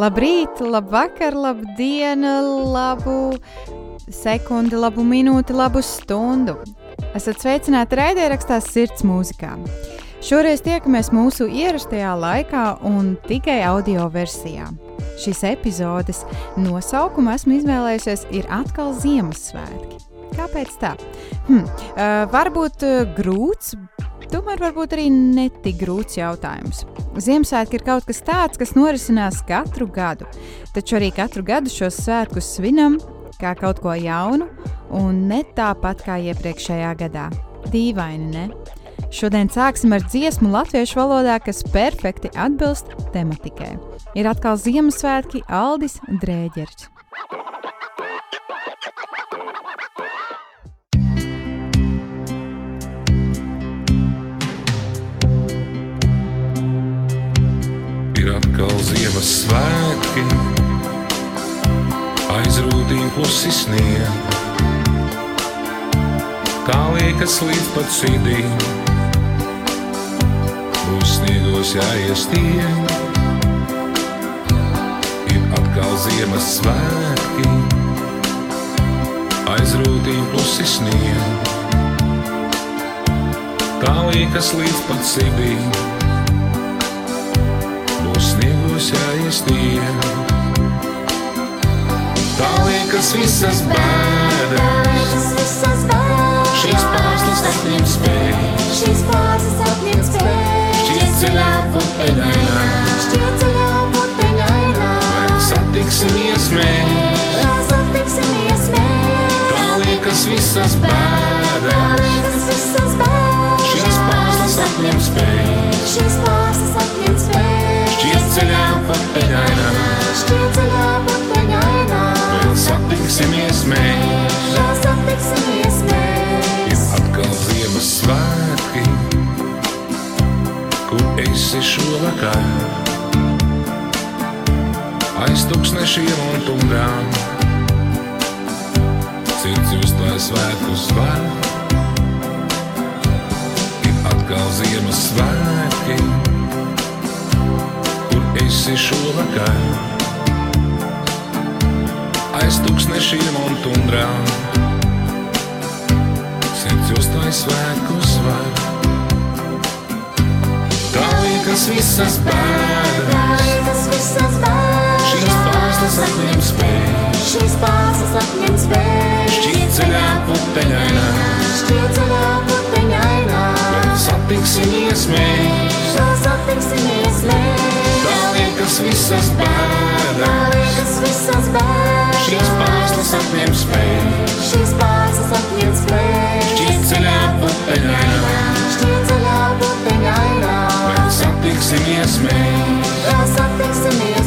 Labrīt, labvakar, labdien, labu sekundi, labu minūti, labu stundu. Esat sveicināti raidierakstā Sirds mūzikā. Šoreiz tiekamies mūsu ierastajā laikā un tikai audio versijā. Šīs epizodes nosaukumu esmu izvēlējusies ir atkal Ziemassvētki. Kāpēc tā? Hm, uh, varbūt uh, grūts, tomēr varbūt arī netik grūts jautājums. Ziemassvētki ir kaut kas tāds, kas norisinās katru gadu, taču arī katru gadu šos svētkus svinam kā kaut ko jaunu un ne tāpat kā iepriekšējā gadā. Dīvaini, ne? Šodien sāksim ar dziesmu latviešu valodā, kas perfekti atbilst tematikai. Ir atkal Ziemassvētki Aldis Drēģers. Atkal Ziemassvētki, aizrūtīm klusi snieg. Tā liekas līdz pat sirdīm, būs sniegos jāiestiek. Ir atkal Ziemassvētki, aizrūtīm klusi snieg. Tā liekas līdz pat sirdīm sniegos jāiestien. Tā liekas visas bēdas, šīs pārslas apņem spēj, šīs pārslas apņem spēj, šķiet ceļā puteņainā, šķiet ceļā puteņainā, vai satiksimies mēs, vai satiksimies mēs, tā liekas visas bēdas, šīs pārslas apņem spēj, šīs pārslas apņem spēj ceļā puteņainā, šķiet ceļā puteņainā. Vēl satiksimies mēs, vēl satiksimies mēs. Ir atkal Ziemassvētki, kur esi šovakar. Aiz tūkstnešiem un tundrām, sirds jūs tā svētkus var. Ir atkal Ziemassvētki esi šovakar. Aiz tūkstnešiem un tundrām. Sirds jūs tā svētkus var. Tā liekas visas bēdas, šīs pārslas apņem spēj, šīs pārslas apņem spēj, šķiet ceļā puteņainā, šķiet ceļā puteņainā, vēl satiksimies mēs, vēl satiksimies mēs liekas visas bēdas, visas bēdas. Šīs pārslas apņem spēj, šīs pārslas apņem spēj. Šķiet ceļā puteņainā, šķiet ceļā puteņainā. Vēl satiksimies mēs, vēl satiksimies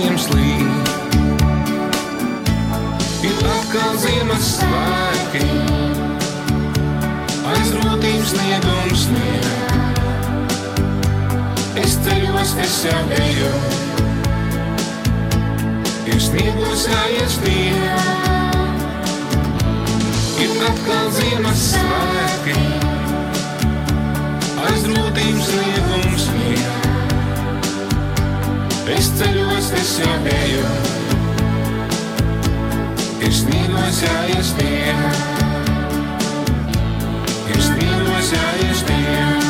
matiem slīd. Ir atkal Ziemassvētki, aiz rūtīm sniegums snieg. Es ceļos, es jau eju, ir sniegos jāiesnieg. Ir atkal Ziemassvētki, aiz rūtīm sniegums snieg. Es ceļos, es jau eju, ir sniegos jāiesnieg, ir sniegos jāiesnieg,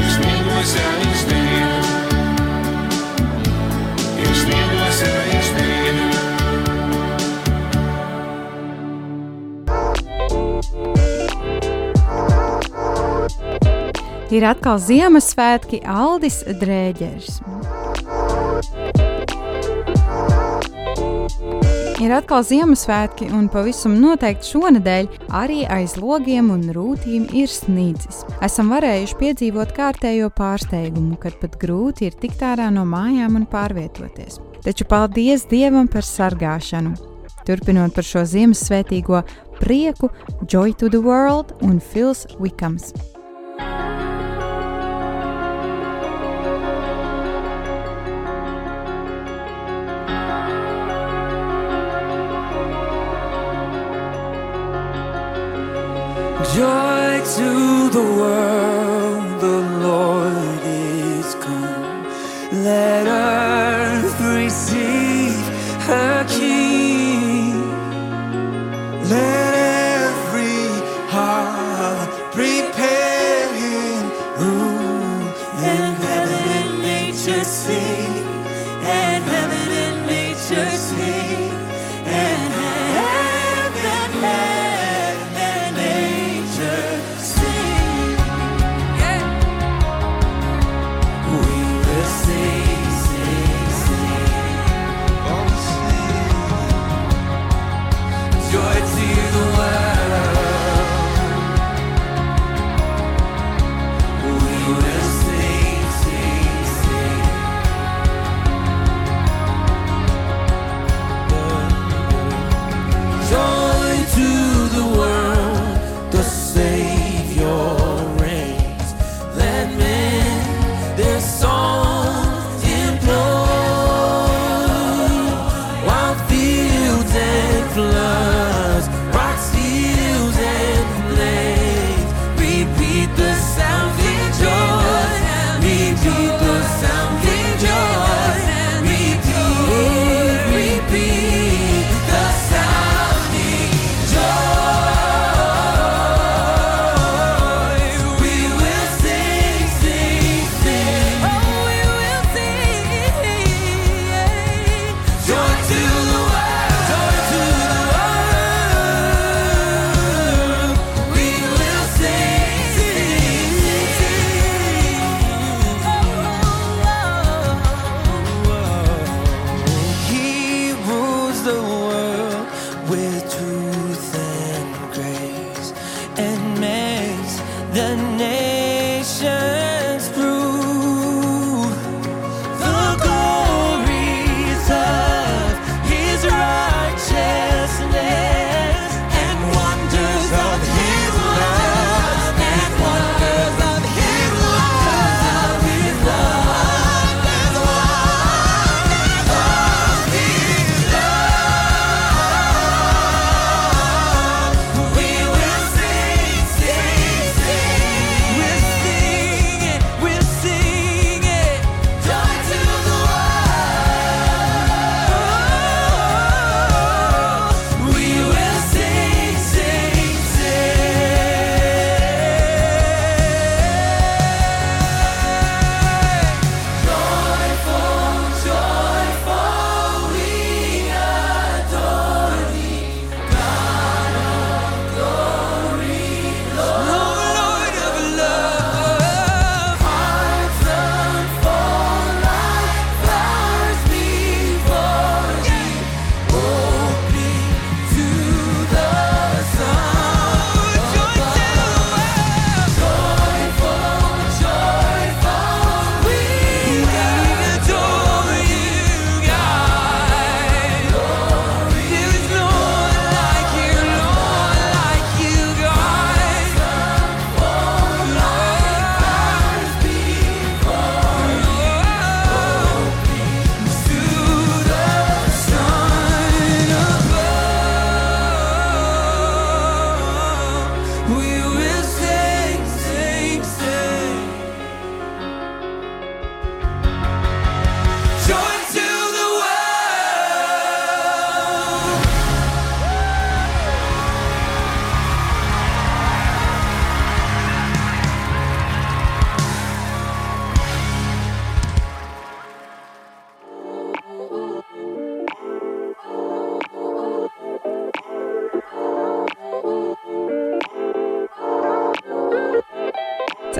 ir sniegos jāiesnieg, ir sniegos jāiesnieg. Ir atkal Ziemassvētki, Aldis Drēģers. Ir atkal Ziemassvētki, un pavisam noteikti šonadēļ arī aiz logiem un rūtīm ir snīdzis. Esam varējuši piedzīvot kārtējo pārsteigumu, kad pat grūti ir tikt ārā no mājām un pārvietoties. Taču paldies Dievam par sargāšanu! Turpinot par šo Ziemassvētīgo prieku, Joy to the World un Fils Wickams. Joy to the world, the Lord is come. Let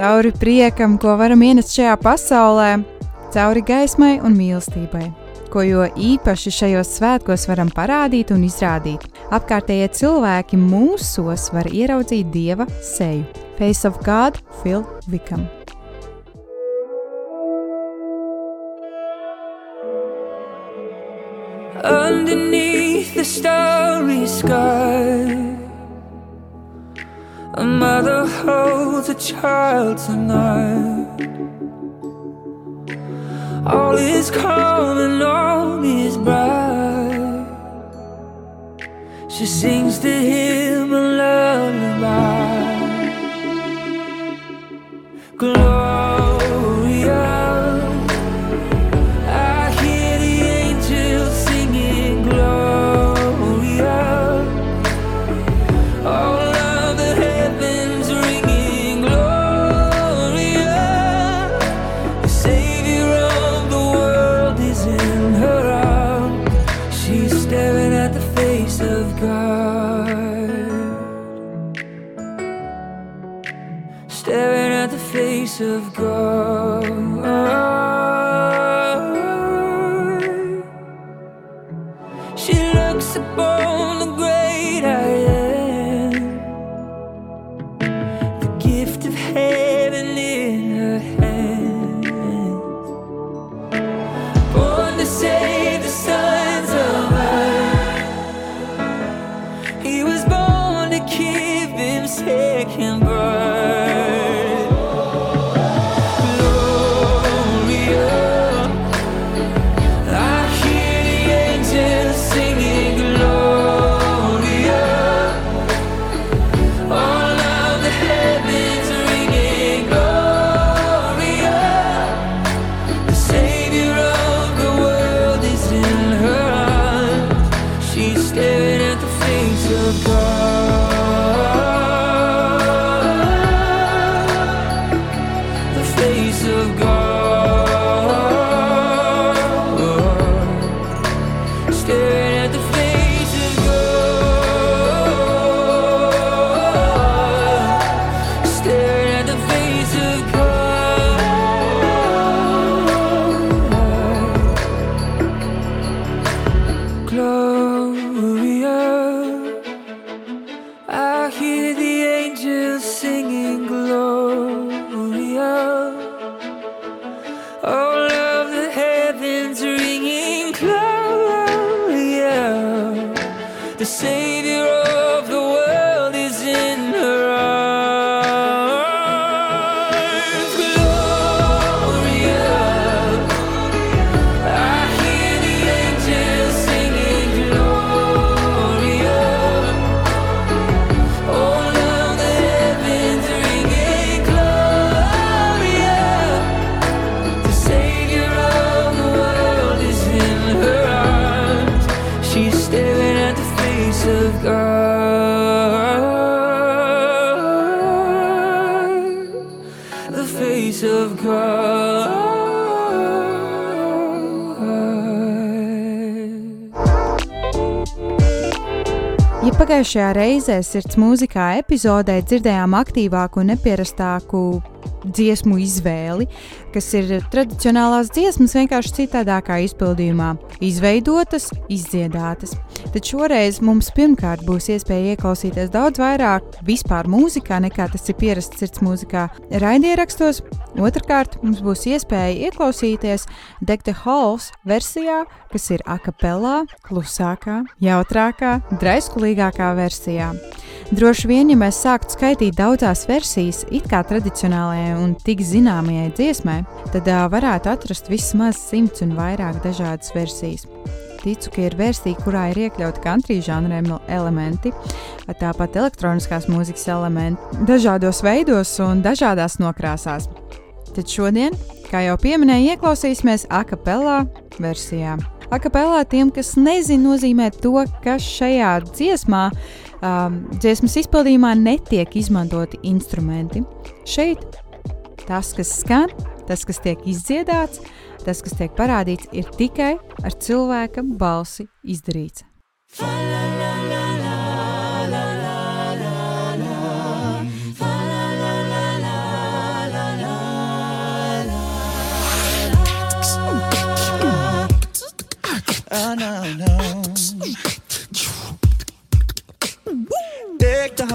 cauri priekam, ko varam ienest šajā pasaulē, cauri gaismai un mīlestībai, ko jo īpaši šajos svētkos varam parādīt un izrādīt. Apkārtējie cilvēki mūsos var ieraudzīt dieva seju. Face of God, Phil Wickham. underneath the starry sky. A mother holds a child tonight. All is calm and all is bright. She sings to him a lullaby. Gloria. Pagājušajā reizē sirds mūzikā epizodē dzirdējām aktīvāku un neparastāku dziesmu izvēli, kas ir tradicionālās dziesmas vienkārši citādākā izpildījumā, izveidotas, izdziedātas. Tad šoreiz mums pirmkārt būs iespēja ieklausīties daudz vairāk vispār mūzikā, nekā tas ir pierasts sirds mūzikā raidierakstos. Otrakārt, mums būs iespēja ieklausīties Degta Halls versijā, kas ir akapelā, klusākā, jautrākā, draiskulīgākā versijā. Droši vien, ja mēs sāktu skaitīt daudzās versijas, it kā tradicionālajai un tik zināmajai dziesmai, tad uh, varētu atrast vismaz simts un vairāk dažādas versijas. Ticu, ka ir versija, kurā ir iekļauti country žanra em- elementi, tāpat elektroniskās mūzikas elementi, dažādos veidos un dažādās nokrāsās. Tad šodien, kā jau pieminēju, ieklausīsimies akapelā versijā. Akapelā tiem, kas nezina, nozīmē to, ka šajā dziesmā, um, dziesmas izpildījumā netiek izmantoti instrumenti. Šeit tas, kas skan, tas, kas tiek izdziedāts, tas, kas tiek parādīts, ir tikai ar cilvēka balsi izdarīts. Let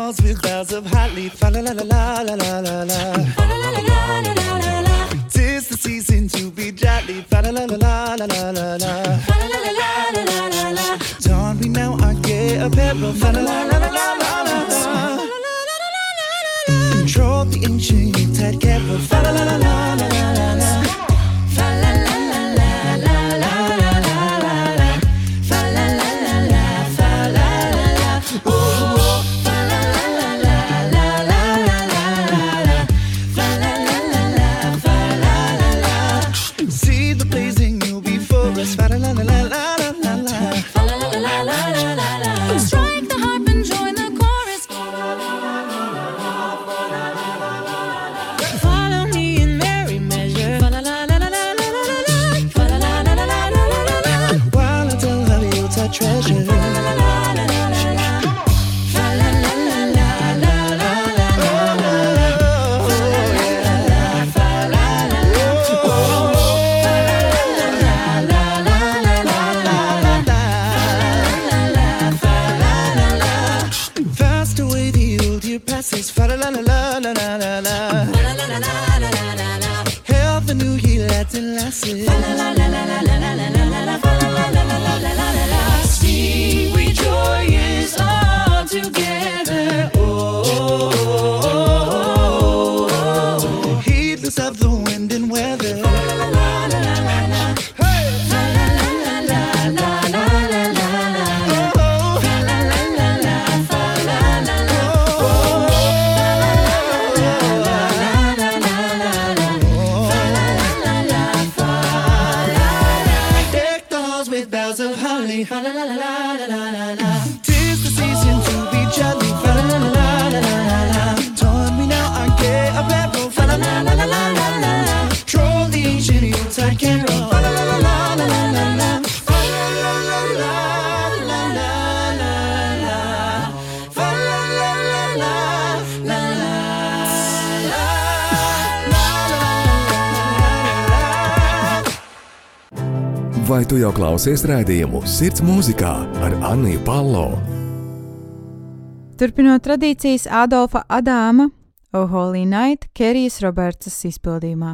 clouds with clouds of hot leaf. La la la la la la la la. klausies raidījumu Sirds mūzikā ar Anniju Palo. Turpinot tradīcijas Adolfa Adāma, Oholī Naita Kerijas Robertsas izpildījumā.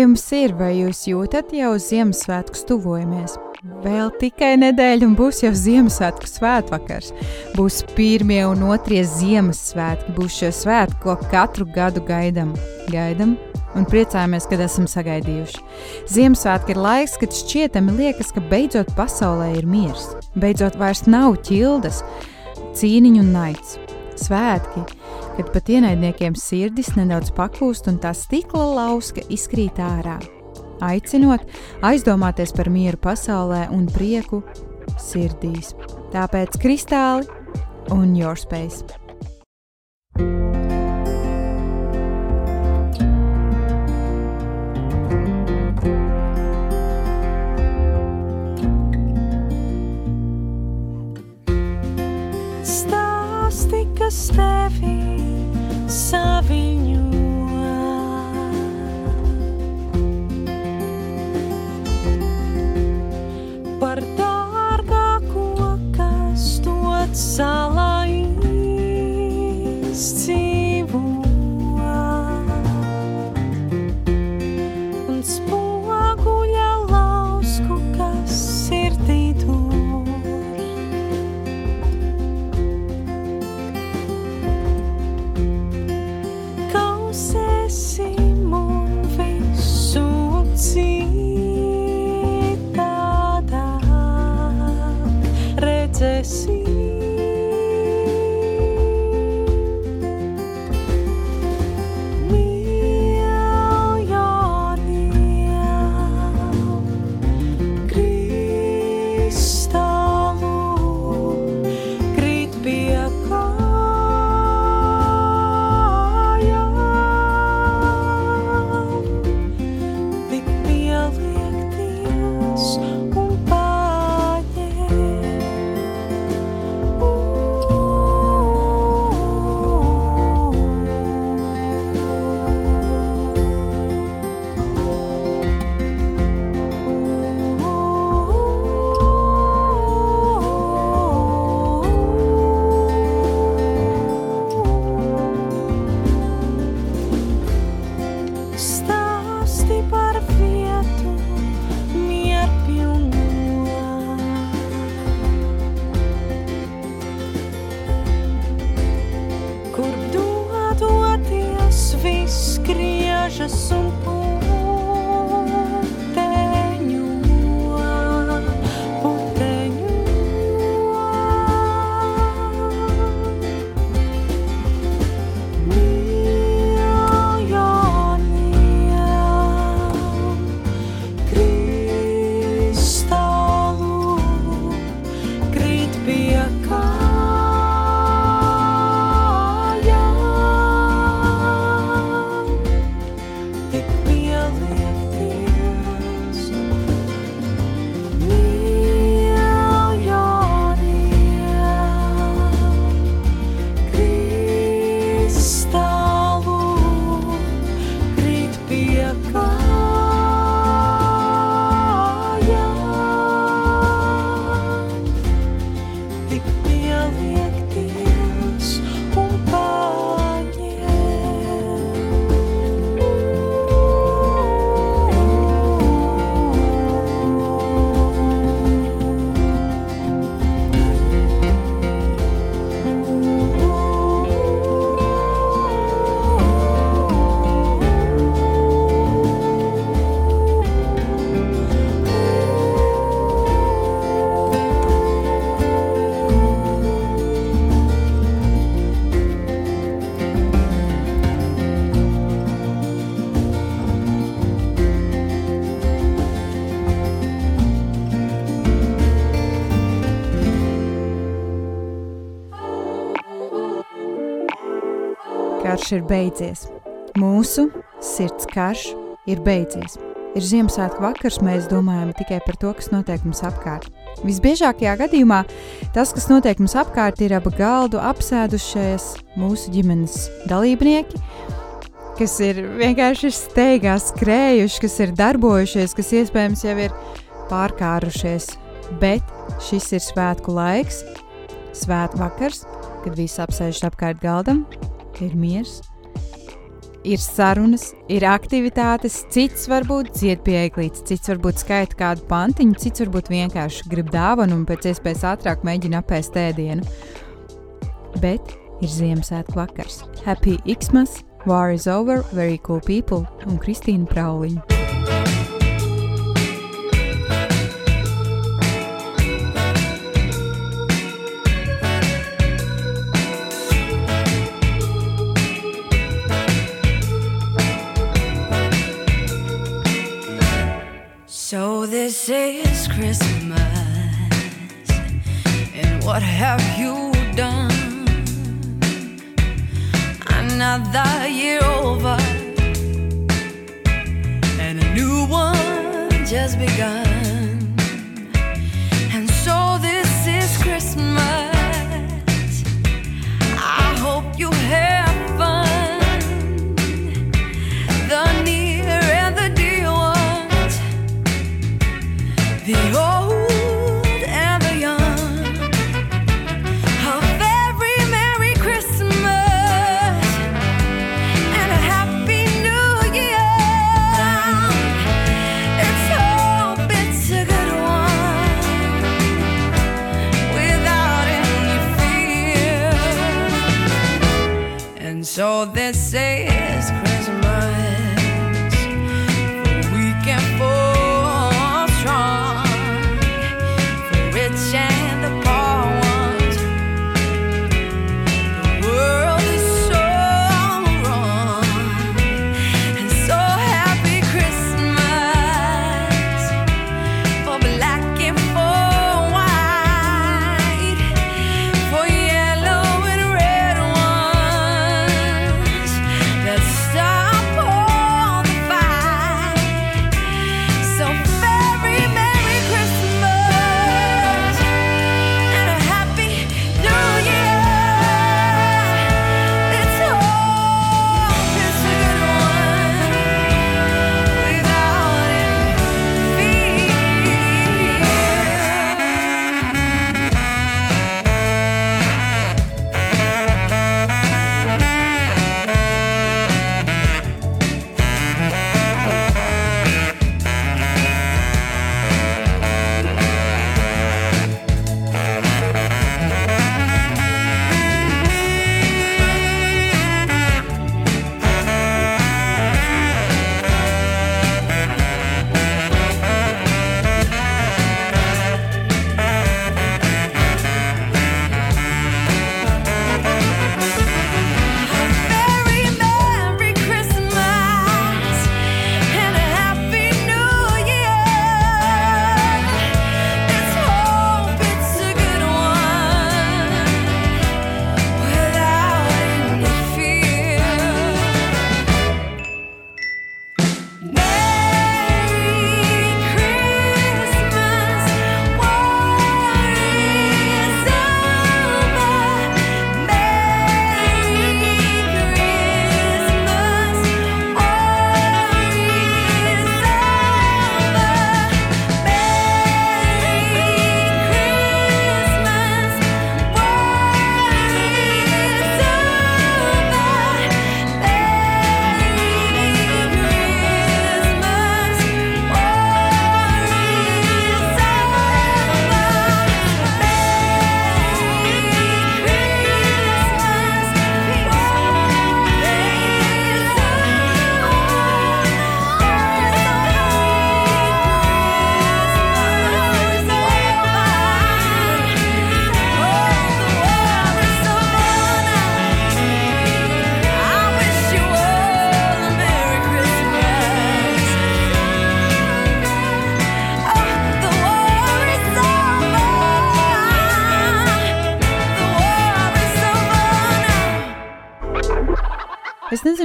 Jums ir, vai jūs jūtat jau Ziemassvētku tuvojamies? Vēl tikai nedēļa, un būs jau Ziemassvētku svētvakars. Būs pirmie un otrie Ziemassvētki. Būs šie svētki, ko katru gadu gaidām. Gaidām un priecājamies, kad esam sagaidījuši. Ziemassvētki ir laiks, kad šķietami liekas, ka beidzot pasaulē ir miers. Beidzot vairs nav ķildes, cīniņu un naids. Svētki, kad pat ienaidniekiem sirdis nedaudz pakūst un tā stikla lauska izkrīt ārā, aicinot aizdomāties par mieru pasaulē un prieku sirdīs. Tāpēc kristāli un your Karš ir beidzies. Mūsu sirds karš ir beidzies. Ir Ziemassvētku vakars, mēs domājam tikai par to, kas notiek mums apkārt. Visbiežākajā gadījumā tas, kas notiek mums apkārt, ir ap galdu apsēdušies mūsu ģimenes dalībnieki, kas ir vienkārši steigā skrējuši, kas ir darbojušies, kas iespējams jau ir pārkārušies. Bet šis ir svētku laiks, svētku vakars, kad visi apsēžas apkārt galdam, ir miers, ir sarunas, ir aktivitātes. Cits varbūt dzied pie eglītes, cits varbūt skaita kādu pantiņu, cits varbūt vienkārši grib dāvanu un pēc iespējas ātrāk mēģina apēst ēdienu. Bet ir Ziemassvētku vakars. Happy Xmas, War is over, very cool people un Kristīna Prauliņa. This is Christmas, and what have you done? Another year over, and a new one just begun. And so this is Christmas.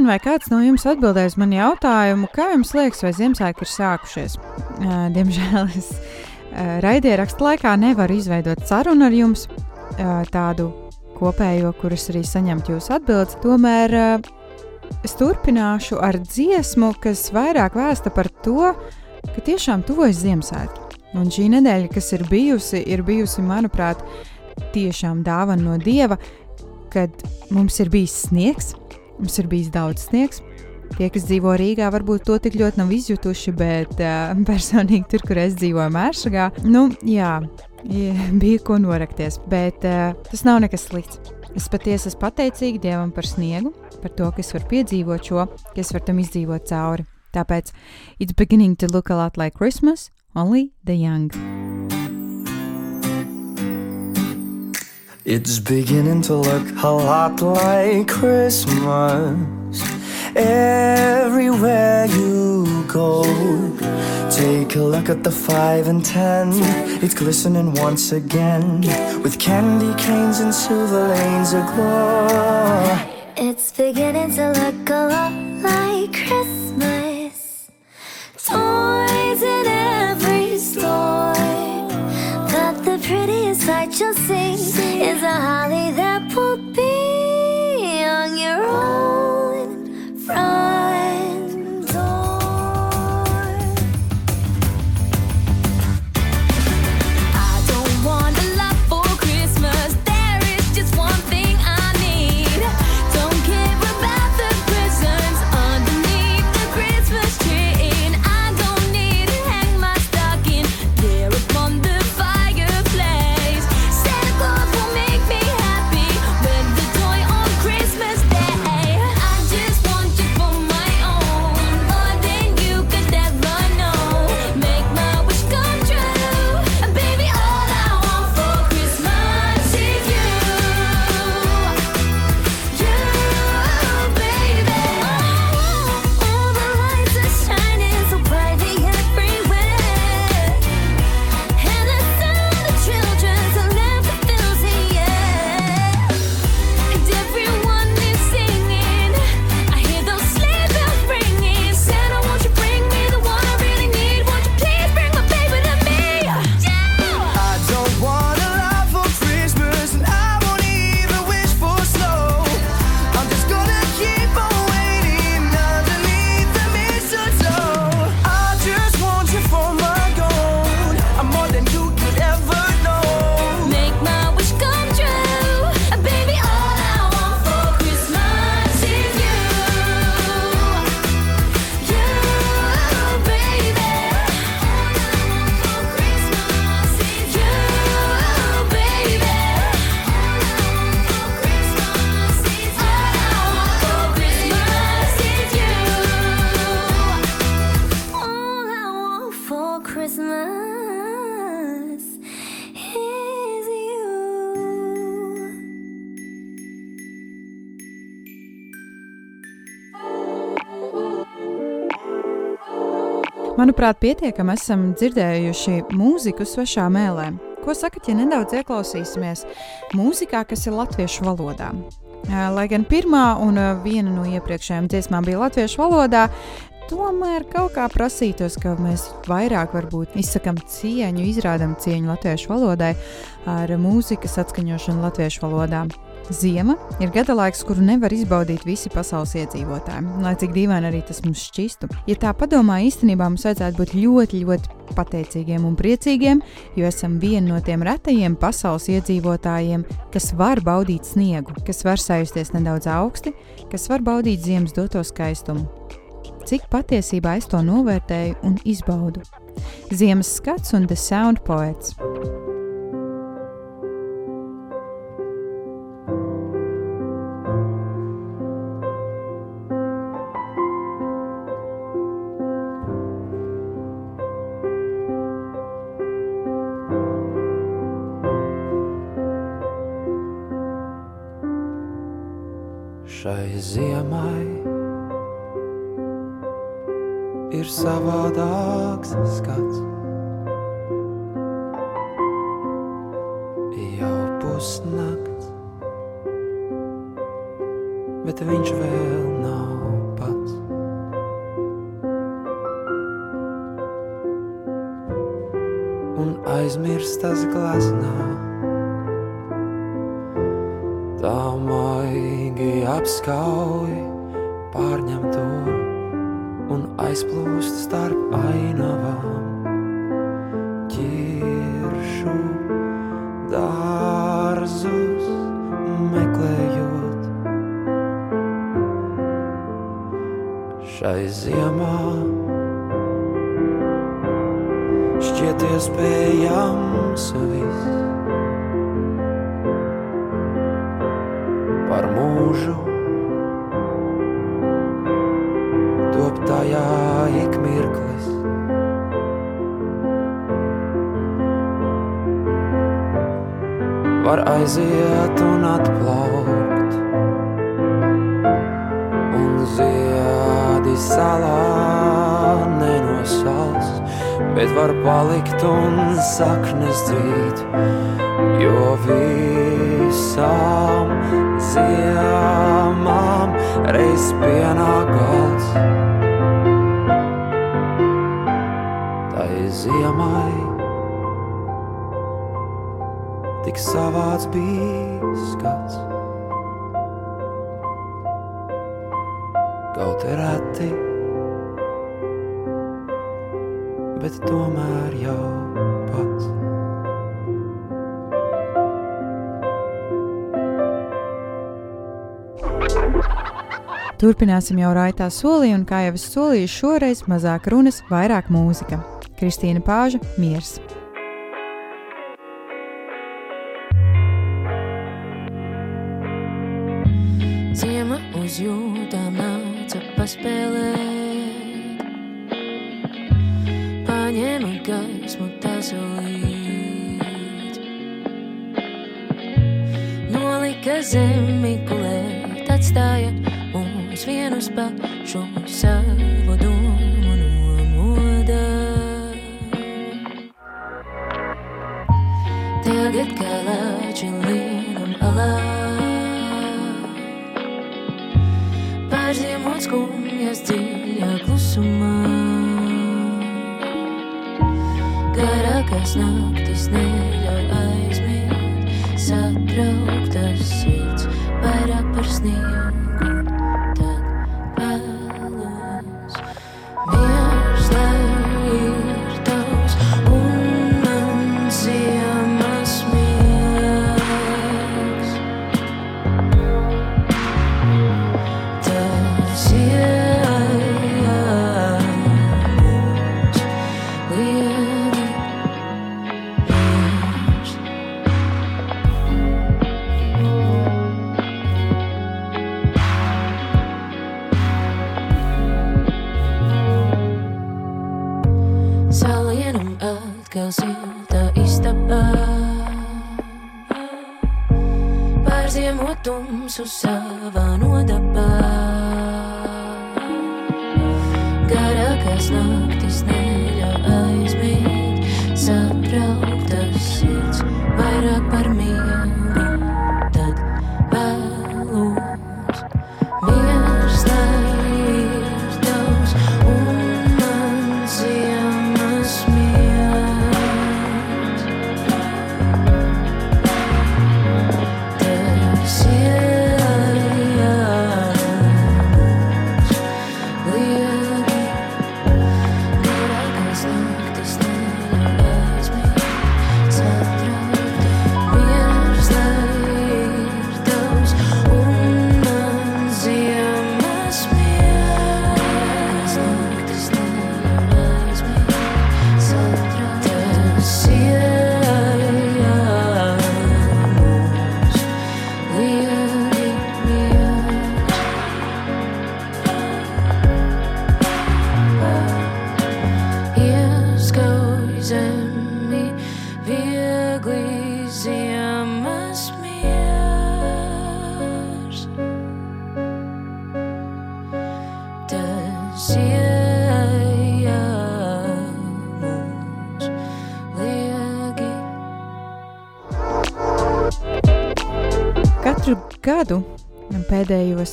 Nezinu, vai kāds no jums atbildēs man jautājumu, kā jums liekas, vai Ziemassvētki ir sākušies. Uh, diemžēl es uh, raidierakstu laikā nevaru izveidot sarunu ar jums, uh, tādu kopējo, kuras arī saņemt jūsu atbildes. Tomēr uh, es turpināšu ar dziesmu, kas vairāk vēsta par to, ka tiešām tuvojas Ziemassvētki. Un šī nedēļa, kas ir bijusi, ir bijusi, manuprāt, tiešām dāvana no Dieva, kad mums ir bijis sniegs, mums ir bijis daudz sniegs. Tie, kas dzīvo Rīgā, varbūt to tik ļoti nav izjutuši, bet uh, personīgi tur, kur es dzīvoju, Mēršagā, nu, jā, bija ko norakties. Bet uh, tas nav nekas slikts. Es patiesi esmu pateicīga Dievam par sniegu, par to, ka es varu piedzīvot šo, ka es varu tam izdzīvot cauri. Tāpēc it's beginning to look a lot like Christmas, only the young. It's beginning to look a lot like Christmas everywhere you go. Take a look at the five and ten. It's glistening once again with candy canes and silver lanes aglow. It's beginning to look a lot like Christmas. Toys sight you'll see. is a holly that will be Manuprāt, pietiekami esam dzirdējuši mūziku svešā mēlē. Ko sakat, ja nedaudz ieklausīsimies mūzikā, kas ir latviešu valodā? Lai gan pirmā un viena no iepriekšējām dziesmām bija latviešu valodā, tomēr kaut kā prasītos, ka mēs vairāk izsakām cieņu, izrādām cieņu latviešu valodai ar mūzikas atskaņošanu latviešu valodā. Ziema ir gada laiks, kuru nevar izbaudīt visi pasaules iedzīvotāji, lai cik dīvaini arī tas mums šķistu. Ja tā padomā, īstenībā mums vajadzētu būt ļoti, ļoti pateicīgiem un priecīgiem, jo esam vieni no tiem retajiem pasaules iedzīvotājiem, kas var baudīt sniegu, kas var sajusties nedaudz augsti, kas var baudīt ziemas doto skaistumu. Cik patiesībā es to novērtēju un izbaudu? Ziemas skats un The Sound Poets. Ziemai ir savādāks skats. Jau pusnakts, bet viņš vēl nav pats. Un aizmirstas gleznā, apskauj pārņemto un aizplūst starp ainavām. Ķiršu dārzus meklējot šai ziemā. Šķiet iespējams viss aiziet un atplaukt, un ziedi salā nenosals, bet var palikt un saknes dzīt, jo visām ziemām reiz pienāk gals. Tai ziemai tik savāds bija skats. Kaut reti, bet tomēr jau pats. Turpināsim jau raitā solī, un kā jau es solīju, šoreiz mazāk runas, vairāk mūzika. Kristīna Pāža, Miers. Garākās naktis neļauj aizmigt, satrauktas sirds vairāk par sniegu.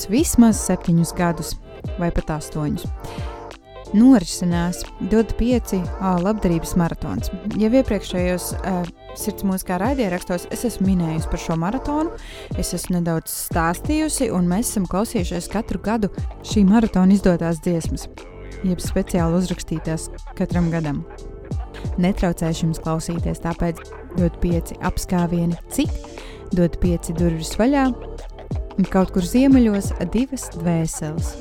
Pēdējos vismaz septiņus gadus, vai pat astoņus. Norisinās 25 ā, labdarības maratons. Jau iepriekšējos uh, sirds mūzikā raidījumos es esmu minējusi par šo maratonu, es esmu nedaudz stāstījusi, un mēs esam klausījušies katru gadu šī maratona izdotās dziesmas, jeb speciāli uzrakstītās katram gadam. Netraucēšu jums klausīties, tāpēc dod pieci apskāvieni, cik dod pieci durvis vaļā, un kaut kur ziemeļos divas dvēseles.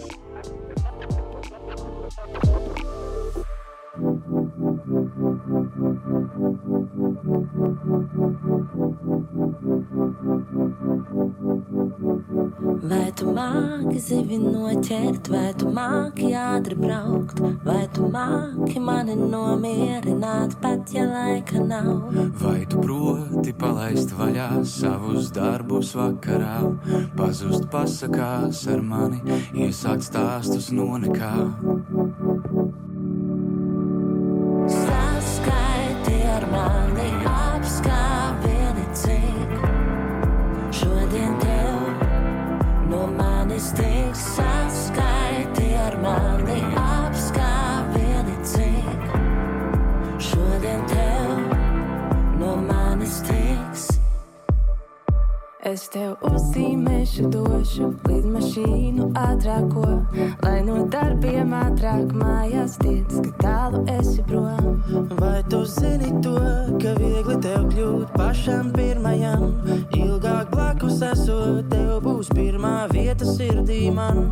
Vai tu māki zivi noķert, vai tu māki ātri braukt, vai tu māki mani nomierināt, pat ja laika nav. Vai tu proti palaist vaļā savus darbus vakarā, pazust pasakās ar mani, iesākt stāstus no nekā? Es tev uzzīmēšu, došu līdz mašīnu ātrāko, lai no darbiem ātrāk mājās tiec, ka tālu esi prom. Vai tu zini to, ka viegli tev kļūt pašam pirmajam? Ilgāk blakus esot, tev būs pirmā vieta sirdī man.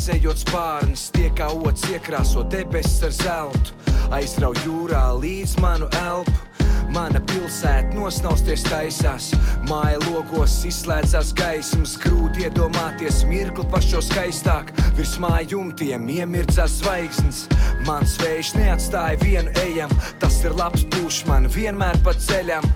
Saulē, vēzējot spārnus, tie kā otrs iekrāso debesis ar zeltu, aizrauj jūrā līdz manu elpu. Mana pilsēta nosnausties taisās, māja logos izslēdzās gaismas, grūti iedomāties mirkli pašo skaistāk. Virs māju jumtiem iemirdzās zvaigznes, mans vējš neatstāja vienu ejam, tas ir labs pūš man vienmēr pa ceļam.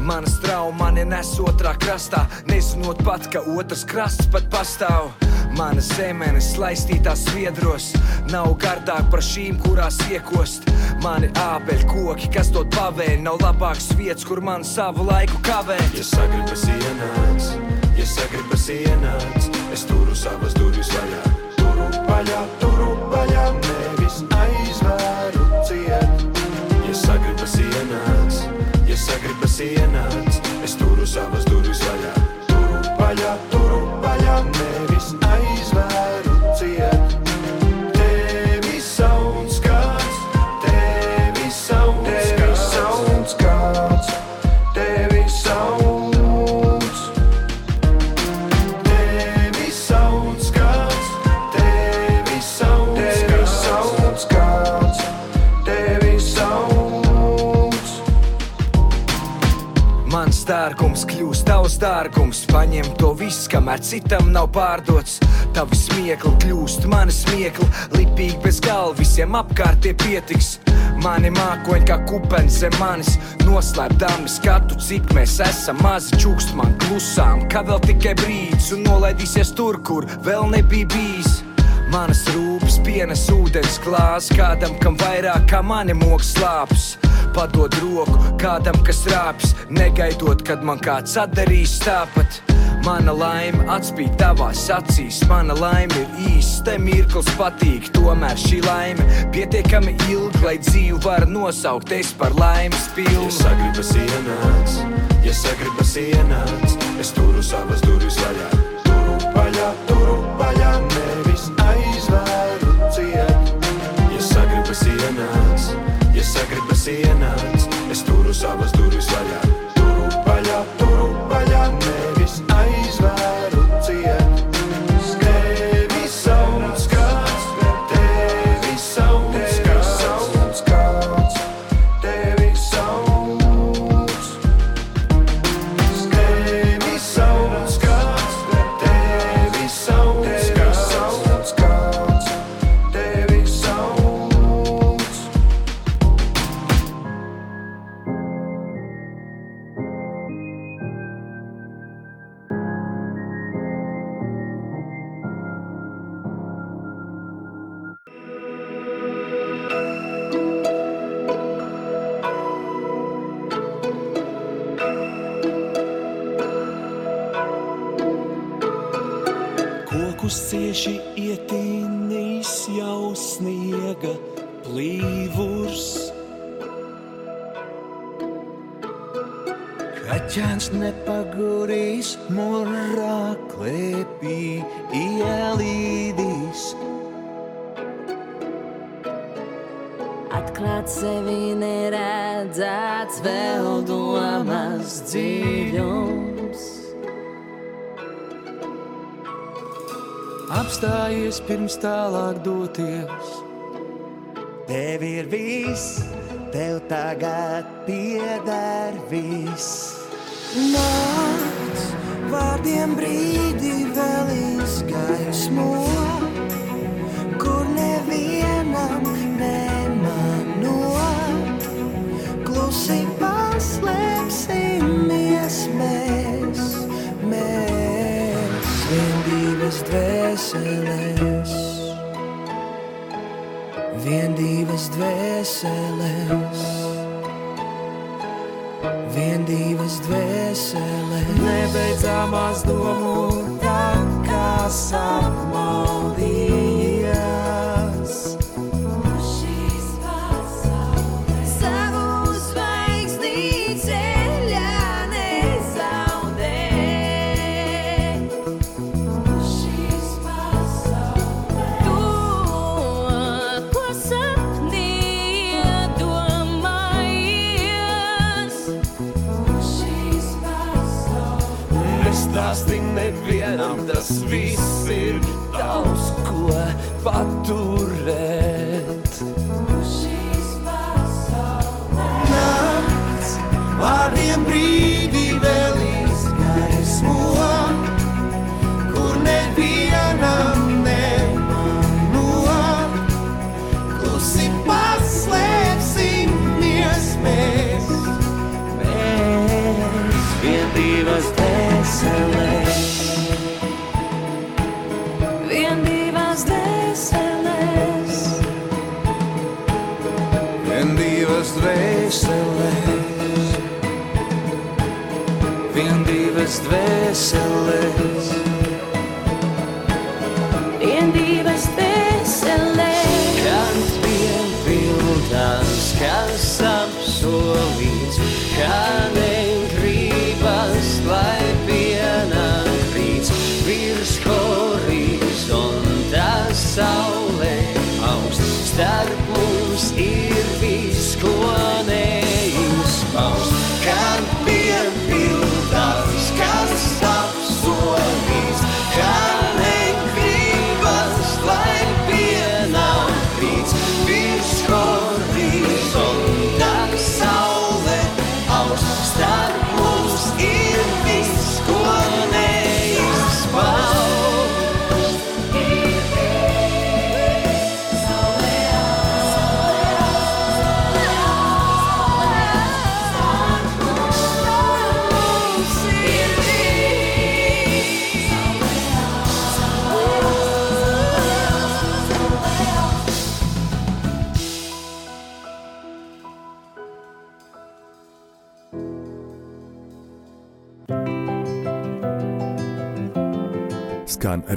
Mana strauma mani nes otrā krastā, nezinot pat, ka otrs krasts pat pastāv. Mana zemenes laistītās viedros nav gardāk par šīm, kurās iekost. Mani ābeļu koki, kas dod pavēni, nav labāks vietas, kur man savu laiku kavēt. Ja sagribas ienāc, ja sagribas ienāc, es turu savas durvis vaļā. Turu vaļā, turu vaļā, nevis aizvēru ciet. Ja sagribas ienāc, ja sagribas ienāc, es turu savas durvis vaļā. Tavs dārgums. Paņem to visu, kamēr citam nav pārdots. Tavi smiekli kļūst mani smiekli, lipīgi bez galva, visiem apkārt tie pietiks. Mani mākoņi kā kupens zem manis, noslēpdami skatu, cik mēs esam mazi čukst man klusām. Kā vēl tikai brīdis un nolaidīsies tur, kur vēl nebija bijis. Manas rūpes pienes ūdens klāsts kādam, kam vairāk kā mani moks slāpes. Padod roku kādam, kas rāpjas, negaidot, kad man kāds atdarīs tāpat. Mana laime atspīd tavās acīs, mana laime ir īsta, mirklis patīk. Tomēr šī laime pietiekami ilga, lai dzīvi var nosaukt es par laimes pilnu. Ja sagribas ienāc, ja sagribas ienāc, es turu savas durvis vaļā. Pirms tālāk doties. Tev ir viss, tev tagad pieder viss. Nakts vārdiem brīdi vēl izgaismo, kur nevienam nemanot. Klusi paslēpsimies mēs, mēs vien divas dvēseles. Vien divas dvēseles, vien divas dvēseles. Nebeidzamās domu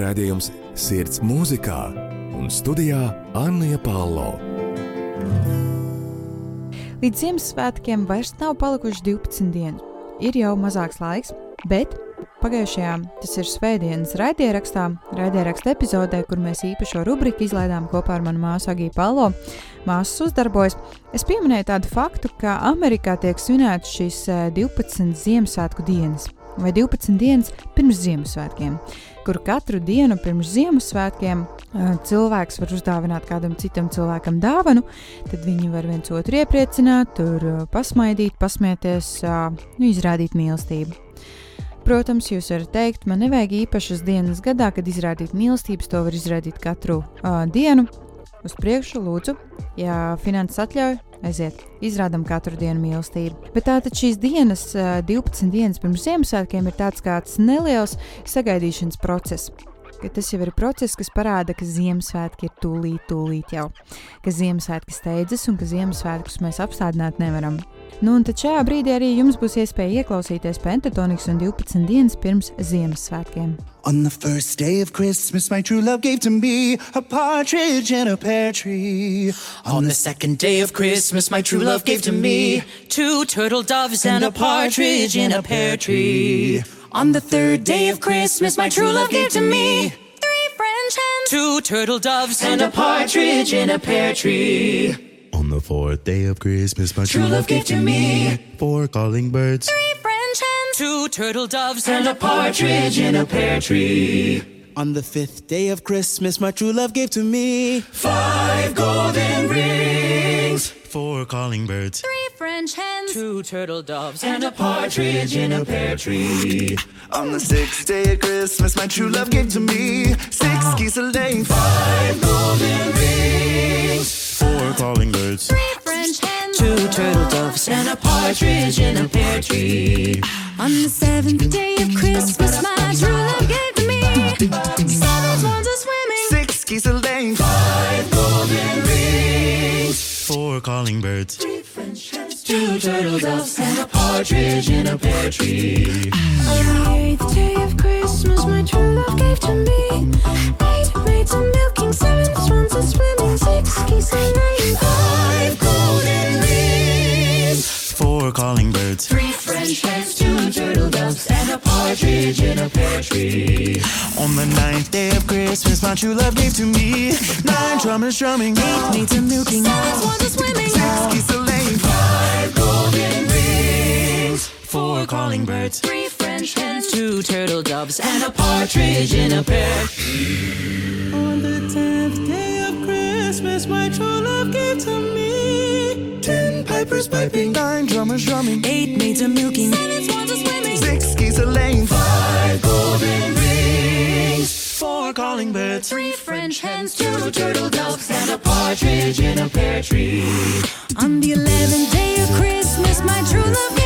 redzējums Sirds mūzikā un studijā Anna Palo. Līdz Ziemassvētkiem vairs nav palikuši 12 dienas. Ir jau mazāks laiks, bet pagājušajā, tas ir Svētdienas raidierakstā, raidieraksta epizodē, kur mēs īpašo rubriku izlaidām kopā ar manu māsu Agiju Palo. Māsas uzdarbojas. Es pieminēju tādu faktu, ka Amerikā tiek svinētas šīs eh, 12 Ziemassvētku dienas vai 12 dienas pirms Ziemassvētkiem, kur katru dienu pirms Ziemassvētkiem eh, cilvēks var uzdāvināt kādam citam cilvēkam dāvanu, tad viņi var viens otru iepriecināt, tur eh, pasmaidīt, pasmieties, eh, nu, izrādīt mīlestību. Protams, jūs varat teikt, man nevajag īpašas dienas gadā, kad izrādīt mīlestības, to var izrādīt katru uh, dienu. Uz priekšu, lūdzu, ja finanses atļauj, aiziet, izrādām katru dienu mīlestību. Bet tātad šīs dienas, ā, 12 dienas pirms Ziemassvētkiem, ir tāds kāds neliels sagaidīšanas process. Tas jau ir process, kas parāda, ka Ziemassvētki ir tūlīt, tūlīt jau. Ka Ziemassvētki steidzas un ka Ziemassvētkus mēs apstādināt nevaram. Nu, un tad šajā brīdī arī jums būs iespēja ieklausīties pentatonikas un 12 dienas pirms Ziemassvētkiem. On the first day of Christmas, my true love gave to me a partridge in a pear tree. On the second day of Christmas, my true love gave to me two turtle doves and a partridge in a pear tree. On the third day of Christmas, my true love gave to me three French hens, two turtle doves and a partridge in a pear tree. On the fourth day of Christmas, my True love gave to me four calling birds. three French hens, two turtle doves and a partridge in a pear tree. On the fifth day of Christmas, my true love gave to me Five golden rings, Four calling birds. three French hens, two turtle doves and a partridge in a pear tree. On the sixth day of Christmas, my true love gave to me six geese a laying, Five golden rings, Four calling birds. three French hens, two turtle doves and a partridge in a pear tree. On the seventh day of Christmas, my true love gave to me seven swans a swimming. six geese a laying, Five golden rings, Four calling birds. Two turtle doves and a partridge in a pear tree. On the eighth day of Christmas, my true love gave to me eight maids a milking, seven swans a swimming, six geese a laying, Five golden rings, Four calling birds. three French hens, two turtle doves and a partridge in a pear tree. On the ninth day of Christmas, my true love gave to me nine drummers drumming, eight maids a milking, and a partridge in a pear. Tree. On the tenth day of Christmas, my true love gave to me ten pipers piping, nine drummers drumming, Eight maids a milking, Seven swans a swimming. six geese a laying, five golden rings, four calling birds, three French hens, two turtle doves and a partridge in a pear tree. On the eleventh day of Christmas, my true love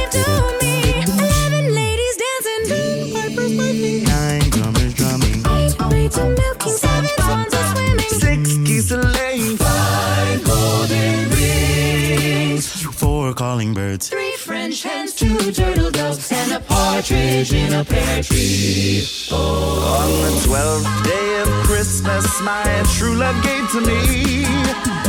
Four birds. three French hens, two turtle doves and a partridge in a pear tree. On the twelfth day of Christmas, my true love gave to me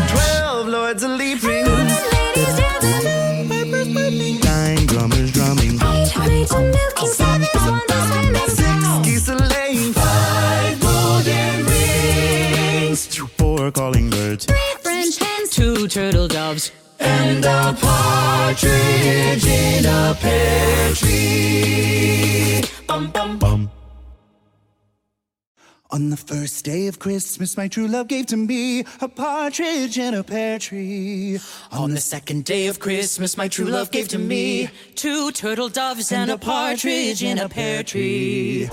twelve lords a leaping, Ladies dancing, pipers piping, Nine drummers drumming. eight maids a milking, seven swans a swimming. six geese a laying, Five golden rings, Four calling birds. Three French hens, two turtle doves and a partridge in a pear tree. Bum, bum, Bum. On the first day of Christmas, my true love gave to me a partridge in a pear tree. On the second day of Christmas, my true love gave to me two turtle doves and a partridge in a pear tree.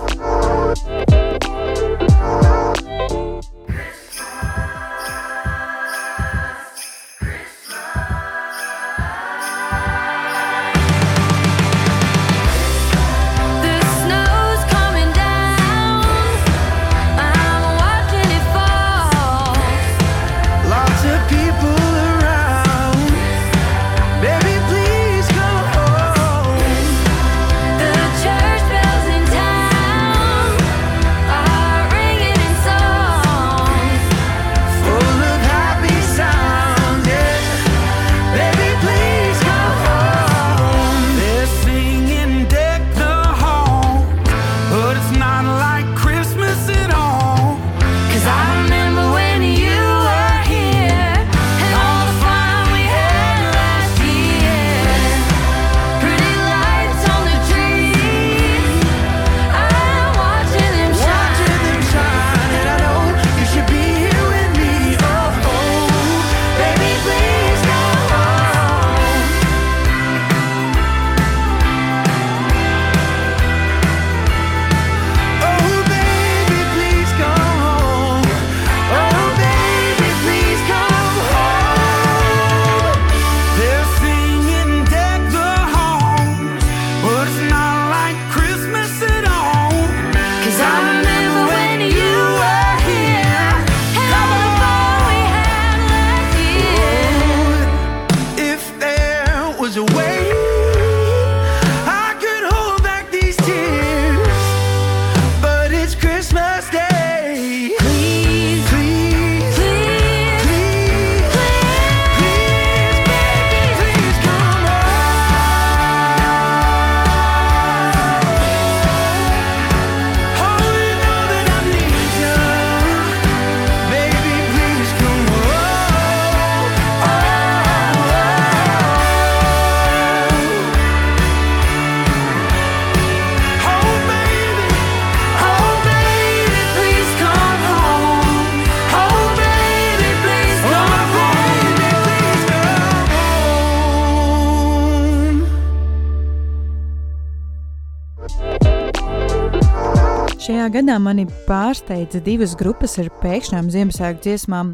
Gadā mani pārsteidza divas grupas ar pēkšņām Ziemassvētku dziesmām,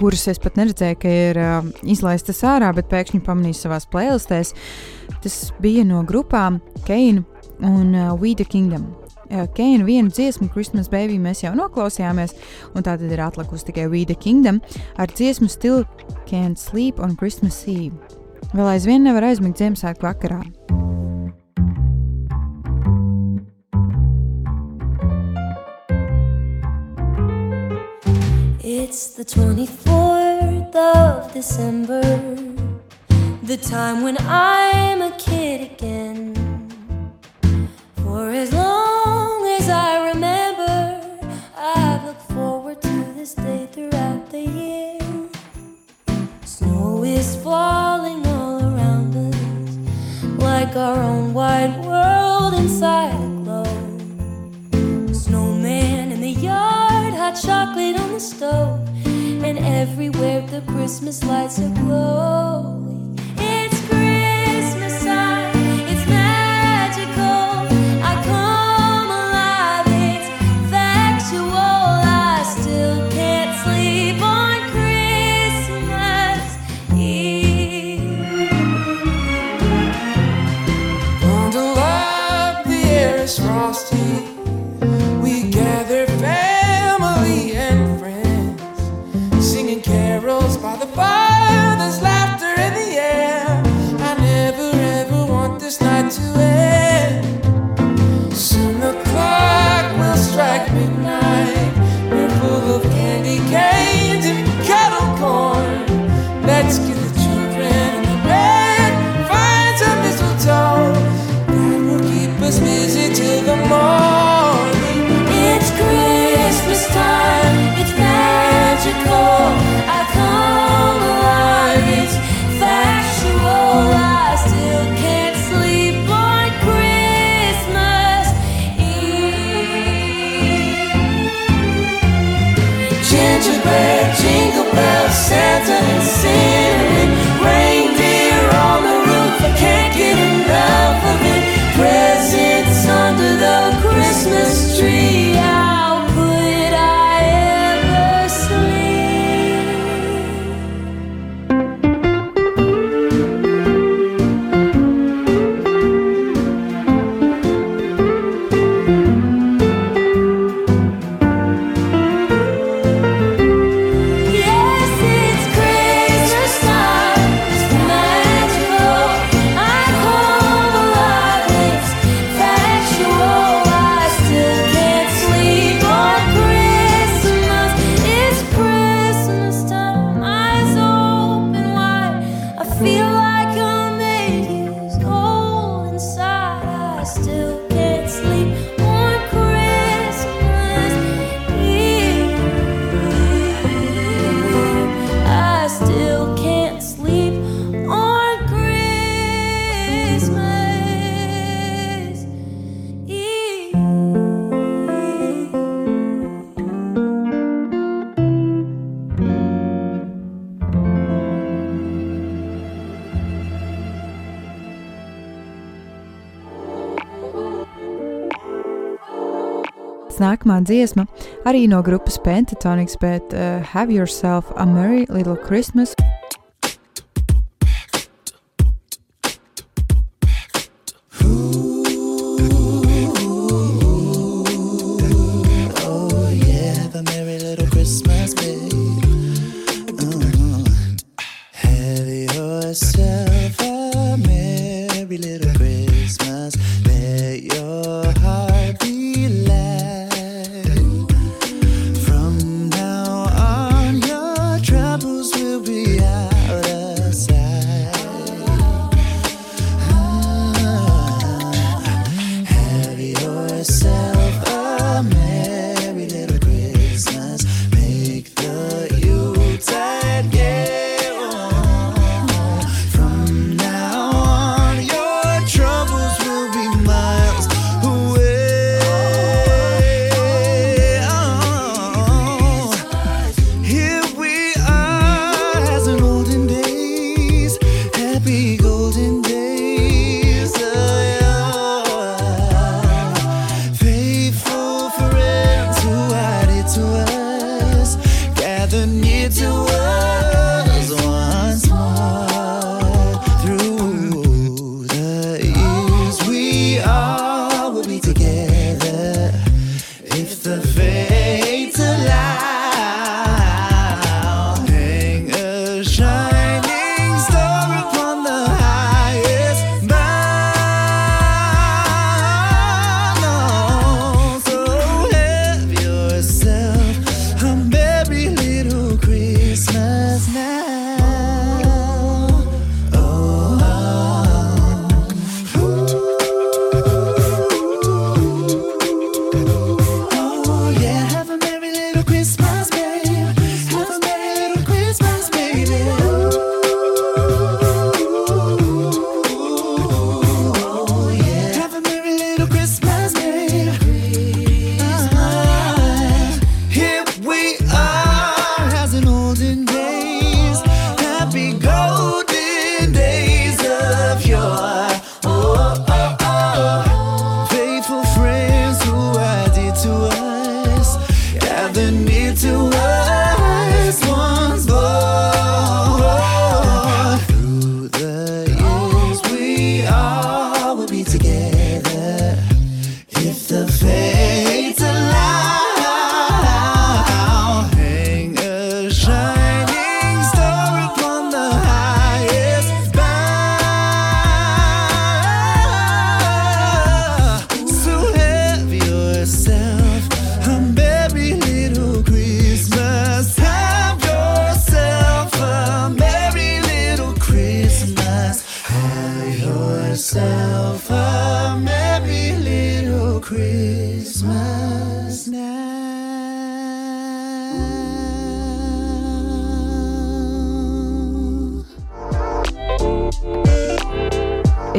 kuras es pat neredzēju, ka ir uh, izlaistas ārā, bet pēkšņi pamanīju savā playlistēs. Tas bija no grupām Keina un uh, We the Kingdom. Uh, Keina vienu dziesmu, Christmas Baby, mēs jau noklausījāmies, un tā tad ir atlikusi tikai We the Kingdom ar dziesmu Still Can't Sleep on Christmas Eve. Vēl aizvien nevar aizmigt Ziemassvētku vakarā. It's the 24th of December, the time when I'm a kid again. For as long as I remember, I've looked forward to this day throughout the year. Snow is falling all around us, like our own wide world inside a globe. Snowman in the yard, chocolate on the stove, and everywhere the Christmas lights are glowing. Nākamā dziesma arī no grupas Pentatonics, bet uh, Have Yourself a Merry Little Christmas. Oh yeah, a merry little Christmas, babe.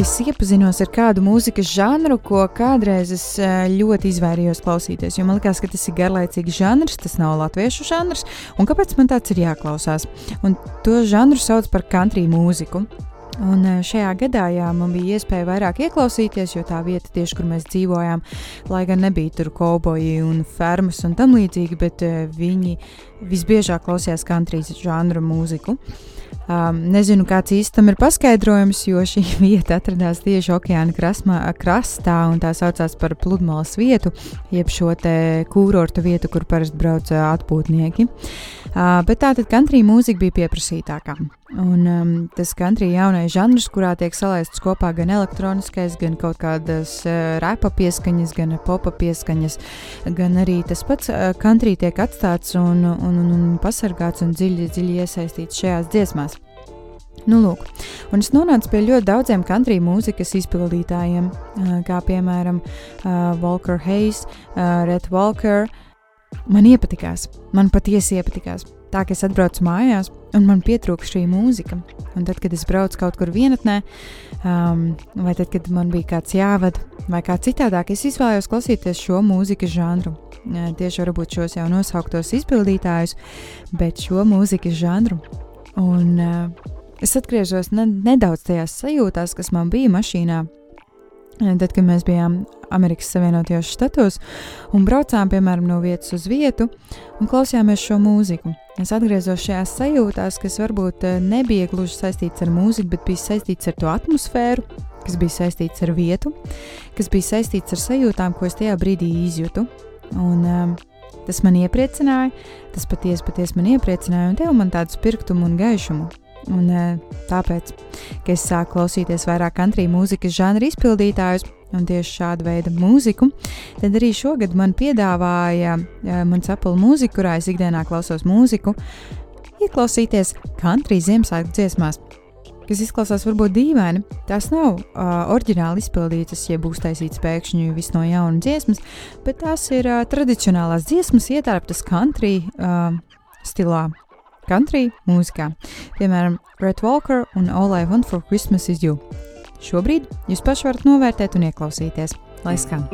Es iepazinos ar kādu mūzikas žanru, ko kādreiz es eh, ļoti izvairījos klausīties. Jo man liekas, ka tas ir garlaicīgs žanrs, tas nav latviešu žanrs, un kāpēc man tāds ir jāklausās? Un to žanru sauc par country mūziku. Un eh, šajā gadā jā, man bija iespēja vairāk ieklausīties, jo tā vieta, tieši kur mēs dzīvojām, lai gan nebija tur kauboji un fermas un tam līdzīgi, bet uh, viņi visbiežāk klausījās country žanru mūziku. Um, nezinu, kāds īstam ir paskaidrojums, jo šī vieta atradās tieši okeāna krasmā, krastā un tā saucās par pludmales vietu, jeb šo te kūrorta vietu, kur parasti brauc ā, atpūtnieki. Uh, bet tā tad country mūzika bija pieprasītākā. Un um, tas country jaunais žanrs, kurā tiek salaists kopā gan elektroniskais, gan kaut kādas uh, repa pieskaņas, gan popa pieskaņas, gan arī tas pats uh, country tiek atstāts un, un, un, un pasargāts un dziļi, dziļi iesaistīts šajās dziesmās. Nu, lūk, un es nonācu pie ļoti daudziem country mūzikas izpildītājiem, uh, kā piemēram uh, Walker Hayes, uh, Red Walker. Man iepatikās, man patiesi iepatikās. Tā kā es atbraucu mājās, un man pietrūka šī mūzika. Un tad, kad es braucu kaut kur vienatnē, um, vai tad, kad man bija kāds jāvada, vai kā citādāk, es izvēlējos klausīties šo mūzikas žanru. Tieši varbūt šos jau nosauktos izpildītājus, bet šo mūzikas žanru. Un uh, es atgriežos ne, nedaudz tajās sajūtās, kas man bija mašīnā. Tad, kad mēs bijām Amerikas Savienotajos Štatos un braucām, piemēram, no vietas uz vietu un klausījāmies šo mūziku, es atgriezos šajās sajūtās, kas varbūt eh, nebija gluži saistīts ar mūziku, bet bija saistīts ar to atmosfēru, kas bija saistīts ar vietu, kas bija saistīts ar sajūtām, ko es tajā brīdī izjūtu. Un, um, tas man iepriecināja, tas patiesi, patiesi man iepriecināja un deva man tādu spirtumu un gaišumu. Un, eh, tāpēc, ka es sāku klausīties vairāk country mūzikas žanra izpildītājus un tieši šādu veidu mūziku, tad arī šogad man piedāvāja uh, mans Apple mūzika, kurā es ikdienā klausos mūziku, ieklausīties country Ziemassvētku dziesmās. Kas izklausās varbūt dīvaini, tās nav uh, oriģināli izpildītas, ja būs taisīts pēkšņi viss no jauna dziesmas, bet tās ir uh, tradicionālās dziesmas, ietērptas country uh, stilā country mūzikā, piemēram, Red Walker un All I Want for Christmas is You. Šobrīd jūs paši varat novērtēt un ieklausīties. Lai skan!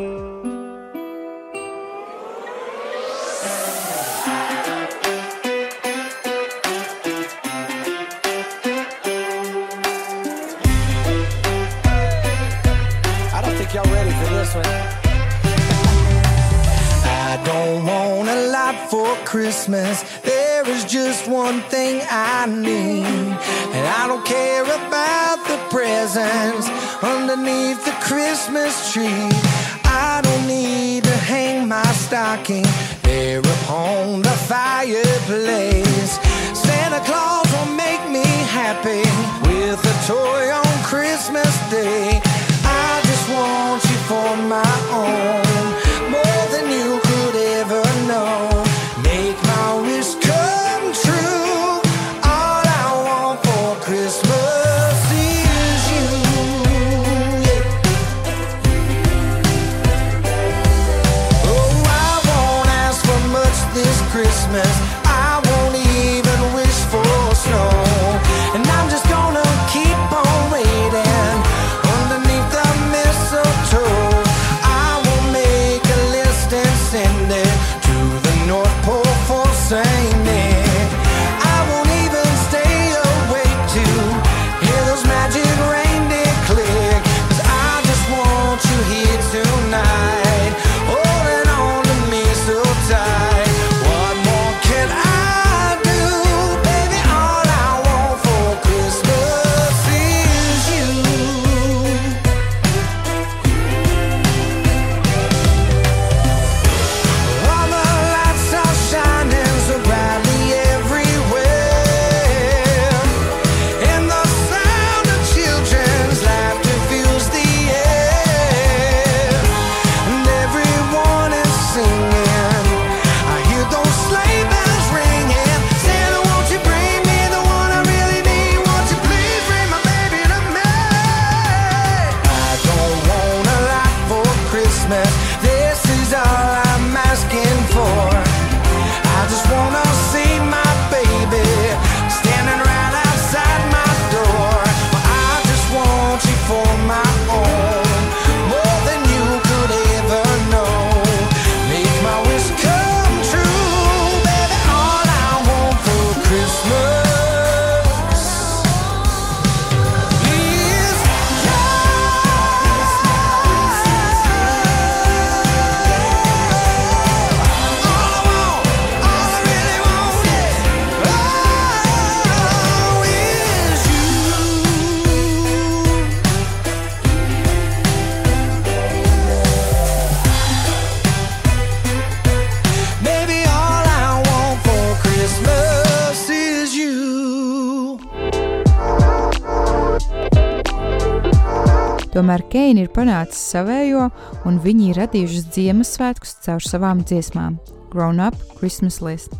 Keina ir panācis savējo, un viņi ir radījuši Ziemassvētkus caur savām dziesmām - Grown Up Christmas List,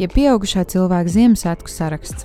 jeb ja pieaugušā cilvēka Ziemassvētku saraksts.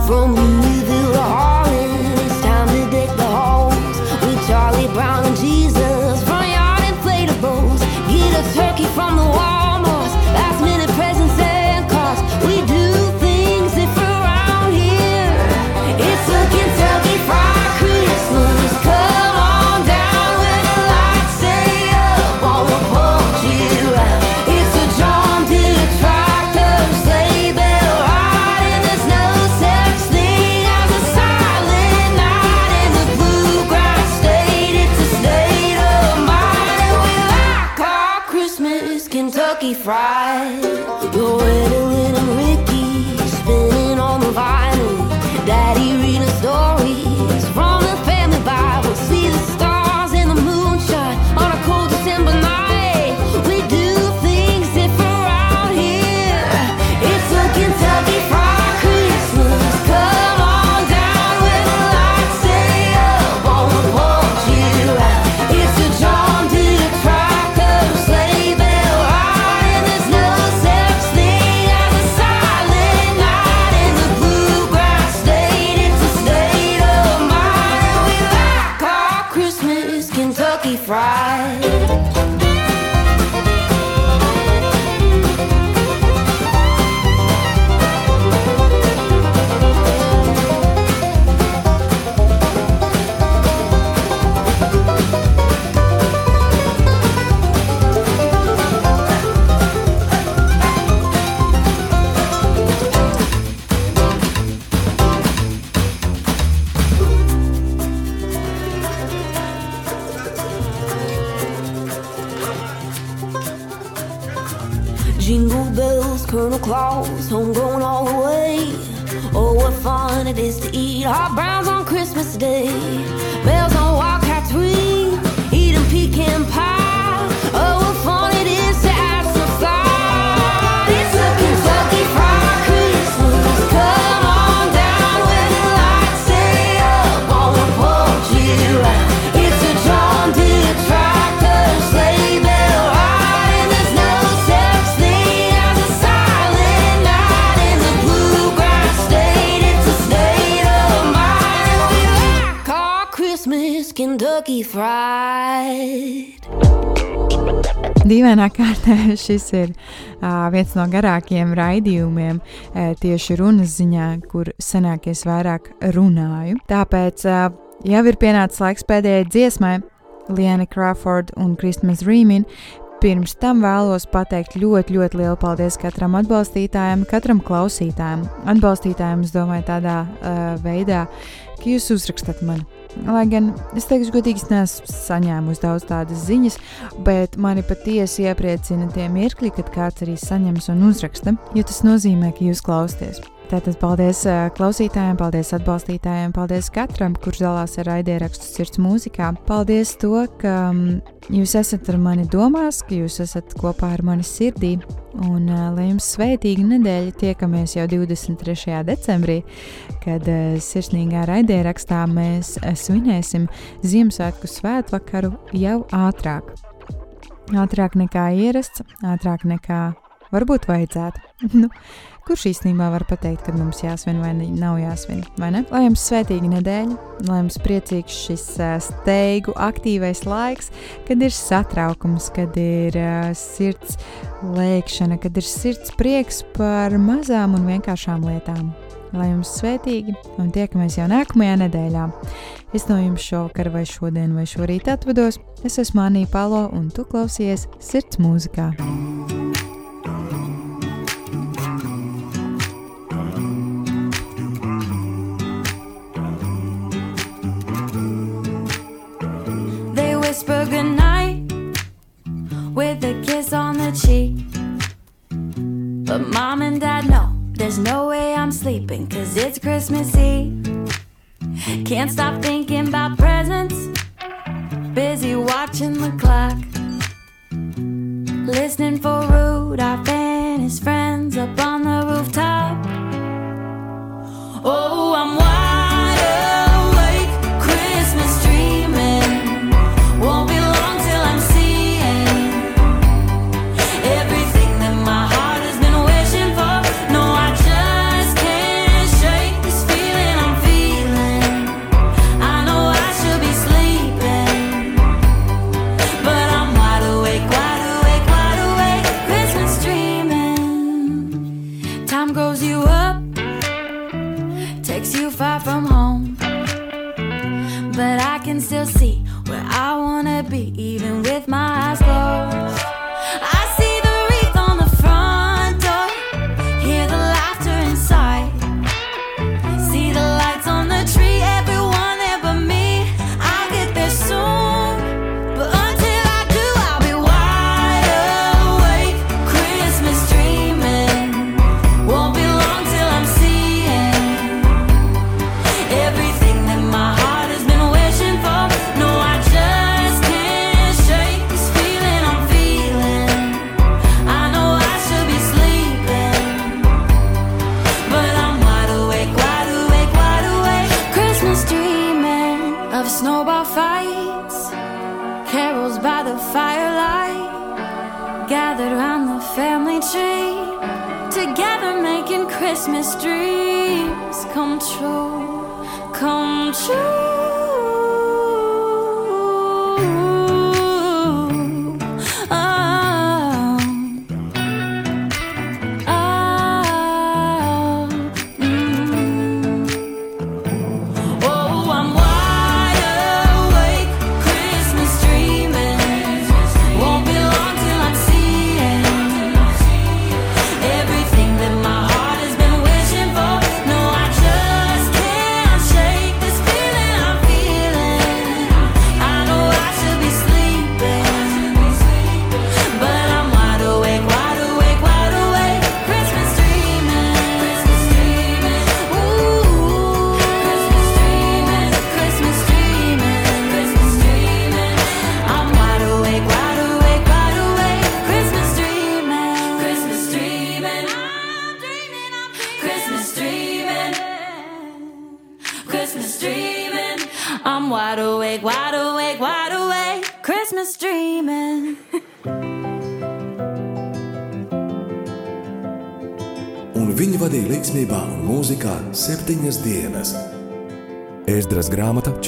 Kentucky Fried. Dīvainā kārtā šis ir uh, viens no garākajiem raidījumiem uh, tieši runas ziņā, kur senāk es vairāk runāju. Tāpēc uh, jau ir pienācis laiks pēdējai dziesmai, Liana Crawford un Christmas Rīmin. Pirms tam vēlos pateikt ļoti, ļoti lielu paldies katram atbalstītājam, katram klausītājam. Atbalstītājiem, es domāju, tādā uh, veidā, ka jūs uzrakstat man. Lai gan es teikšu, godīgi, es neesmu saņēmusi daudz tādas ziņas, bet mani patiesi iepriecina tie mirkļi, kad kāds arī saņems un uzraksta, jo tas nozīmē, ka jūs klausāties. Tātad paldies klausītājiem, paldies atbalstītājiem, paldies katram, kurš dalās ar raidierakstu sirds mūzikā. Paldies to, ka jūs esat ar mani domās, ka jūs esat kopā ar mani sirdī. Un lai jums svētīga nedēļa, tiekamies jau 23. decembrī, kad sirsnīgā raidierakstā mēs svinēsim Ziemassvētku svētvakaru jau ātrāk. Ātrāk nekā ierasts, ātrāk nekā varbūt vajadzētu. kurš īstenībā var pateikt, kad mums jāsvin vai nav jāsvin? vai ne? Lai jums svētīga nedēļa, lai jums priecīgs šis steigu, aktīvais laiks, kad ir satraukums, kad ir uh, sirds lēkšana, kad ir sirds prieks par mazām un vienkāršām lietām. Lai jums svētīgi un tiekamies jau nākamajā nedēļā. Es no jums šovakar vai šodien vai šorīt atvados. Es esmu Anija Palo un tu klausies sirds mūzikā. Whisper goodnight with a kiss on the cheek. But mom and dad know there's no way I'm sleeping, cause it's Christmas Eve. Can't stop thinking about presents, busy watching the clock. Listening for Rudolph and his friends up on the rooftop. Oh, I'm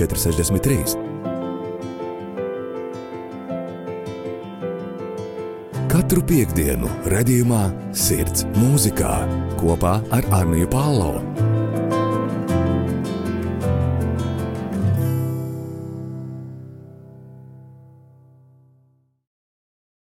463. Katru piekdienu, redzējumā, sirds mūzikā kopā ar Arniju Pālau.